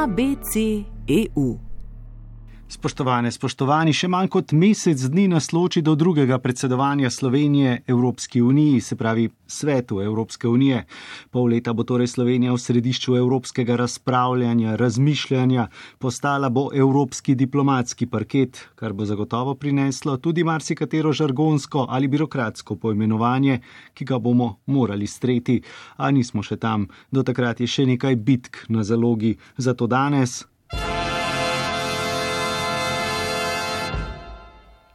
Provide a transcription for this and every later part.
ABC EU. Spoštovane, spoštovani, še manj kot mesec dni nas loči do drugega predsedovanja Slovenije Evropski uniji, se pravi svetu Evropske unije. Pol leta bo torej Slovenija v središču evropskega razpravljanja, razmišljanja, postala bo evropski diplomatski parket, kar bo zagotovo prineslo tudi marsikatero žargonsko ali birokratsko poimenovanje, ki ga bomo morali streti. A nismo še tam, do takrat je še nekaj bitk na zalogi. Zato danes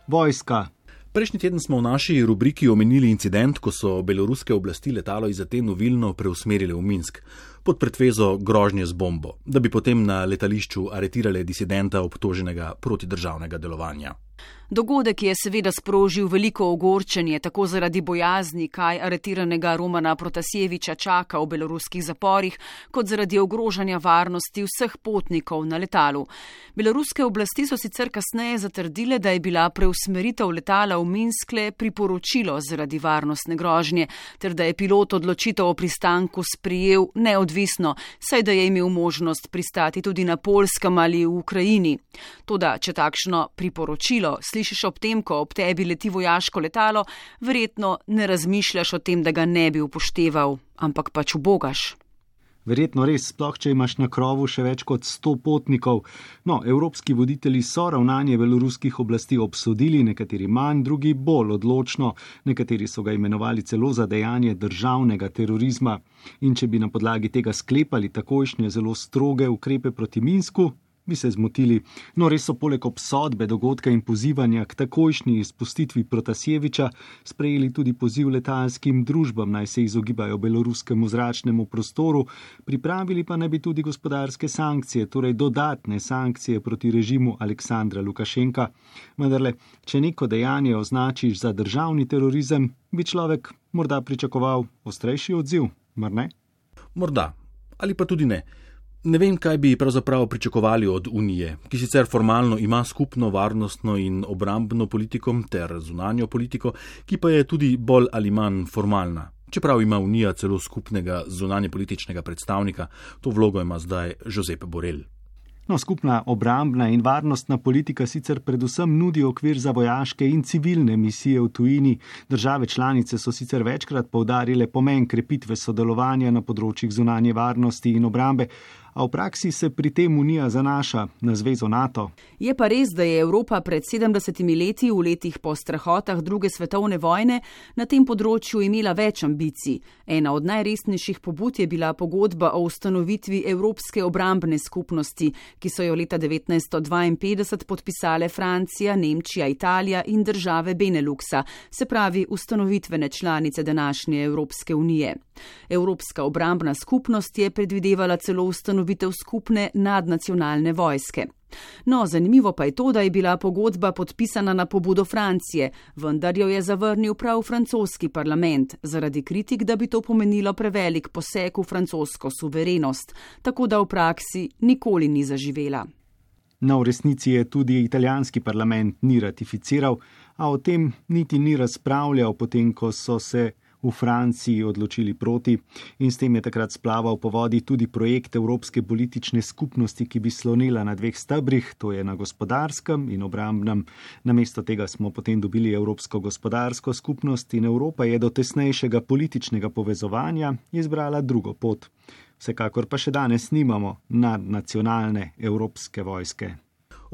Vojska. Prejšnji teden smo v naši rubriki omenili incident, ko so beloruske oblasti letalo iz Aten v Vilno preusmerile v Minsk pod pretvezo grožnje z bombo, da bi potem na letališču aretirale disidenta obtoženega protidržavnega delovanja. Dogodek je seveda sprožil veliko ogorčenje, tako zaradi bojazni, kaj aretiranega Romana Protasjeviča čaka v beloruskih zaporih, kot zaradi ogrožanja varnosti vseh potnikov na letalu. Beloruske oblasti so sicer kasneje zatrdile, da je bila preusmeritev letala v Minskle priporočilo zaradi varnostne grožnje, ter da je pilot odločitev o pristanku sprijel neodvisno, saj da je imel možnost pristati tudi na Polskem ali v Ukrajini. Toda, če takšno priporočilo slišiš ob tem, ko ob tebi leti vojaško letalo, verjetno ne razmišljaš o tem, da ga ne bi upošteval, ampak pač ubogaš. Verjetno res, sploh če imaš na krovu še več kot sto potnikov. No, evropski voditelji so ravnanje beloruskih oblasti obsodili, nekateri manj, drugi bolj odločno, nekateri so ga imenovali celo za dejanje državnega terorizma. In če bi na podlagi tega sklepali takojšnje zelo stroge ukrepe proti Minsku, bi se zmotili. No, res so poleg obsodbe dogodka in pozivanja k takojšnji izpustitvi Protasjeviča sprejeli tudi poziv letalskim družbam naj se izogibajo beloruskemu zračnemu prostoru, pripravili pa naj bi tudi gospodarske sankcije, torej dodatne sankcije proti režimu Aleksandra Lukašenka. Vendarle, če neko dejanje označiš za državni terorizem, bi človek morda pričakoval ostrejši odziv, mar ne? Morda, ali pa tudi ne. Ne vem, kaj bi pravzaprav pričakovali od Unije, ki sicer formalno ima skupno varnostno in obrambno politiko ter zunanjo politiko, ki pa je tudi bolj ali manj formalna. Čeprav ima Unija celo skupnega zunanje političnega predstavnika, to vlogo ima zdaj Jozef Borel. No, skupna obrambna in varnostna politika sicer predvsem nudi okvir za vojaške in civilne misije v tujini. Države članice so sicer večkrat povdarile pomen krepitve sodelovanja na področjih zunanje varnosti in obrambe, a v praksi se pri tem Unija zanaša na zvezo NATO. Je pa res, da je Evropa pred 70 leti, v letih po strahotah druge svetovne vojne, na tem področju imela več ambicij. Ena od najresnejših pobud je bila pogodba o ustanovitvi Evropske obrambne skupnosti, ki so jo leta 1952 podpisale Francija, Nemčija, Italija in države Beneluxa, se pravi ustanovitvene članice današnje Evropske unije. Evropska obrambna skupnost je predvidevala celo ustanovitev skupne nadnacionalne vojske. No, zanimivo pa je to, da je bila pogodba podpisana na pobudo Francije, vendar jo je zavrnil prav francoski parlament zaradi kritik, da bi to pomenilo prevelik poseg v francosko suverenost, tako da v praksi nikoli ni zaživela. Na v resnici je tudi italijanski parlament ni ratificiral, a o tem niti ni razpravljal, potem ko so se v Franciji odločili proti in s tem je takrat splaval po vodi tudi projekt Evropske politične skupnosti, ki bi slonila na dveh stebrih, to je na gospodarskem in obrambnem. Namesto tega smo potem dobili Evropsko gospodarsko skupnost in Evropa je do tesnejšega političnega povezovanja izbrala drugo pot. Vsekakor pa še danes nimamo nadnacionalne evropske vojske.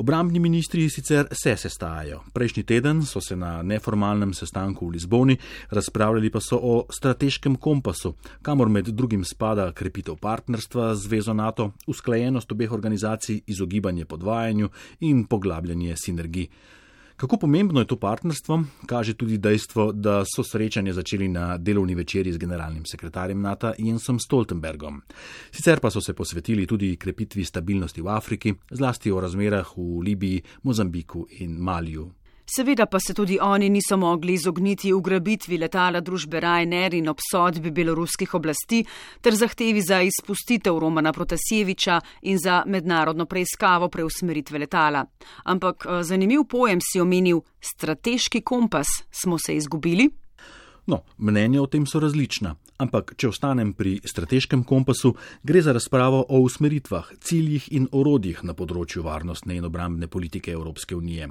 Obrambni ministri sicer se sestajajo. Prejšnji teden so se na neformalnem sestanku v Lizboni razpravljali pa so o strateškem kompasu, kamor med drugim spada krepitev partnerstva z Zvezo NATO, usklajenost obeh organizacij, izogibanje podvajanju in poglabljanje sinergij. Kako pomembno je to partnerstvo, kaže tudi dejstvo, da so srečanje začeli na delovni večerji z generalnim sekretarjem NATO Jensom Stoltenbergom. Sicer pa so se posvetili tudi krepitvi stabilnosti v Afriki, zlasti o razmerah v Libiji, Mozambiku in Maliju. Seveda pa se tudi oni niso mogli izogniti ugrabitvi letala družbe Ryanair in obsodbi beloruskih oblasti ter zahtevi za izpustitev Romana Protasjeviča in za mednarodno preiskavo preusmeritve letala. Ampak eh, zanimiv pojem si omenil strateški kompas. Smo se izgubili? No, mnenja o tem so različna, ampak če ostanem pri strateškem kompasu, gre za razpravo o usmeritvah, ciljih in orodjih na področju varnostne in obrambne politike Evropske unije.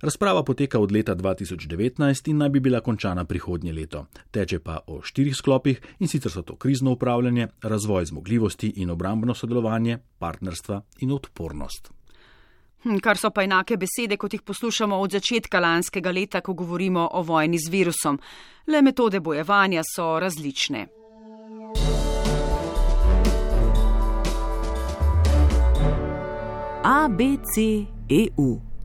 Razprava poteka od leta 2019 in naj bi bila končana prihodnje leto. Teče pa o štirih sklopih in sicer so to krizno upravljanje, razvoj zmogljivosti in obrambno sodelovanje, partnerstva in odpornost. Hm, kar so pa enake besede, kot jih poslušamo od začetka lanskega leta, ko govorimo o vojni z virusom. Le metode bojevanja so različne. ABC EU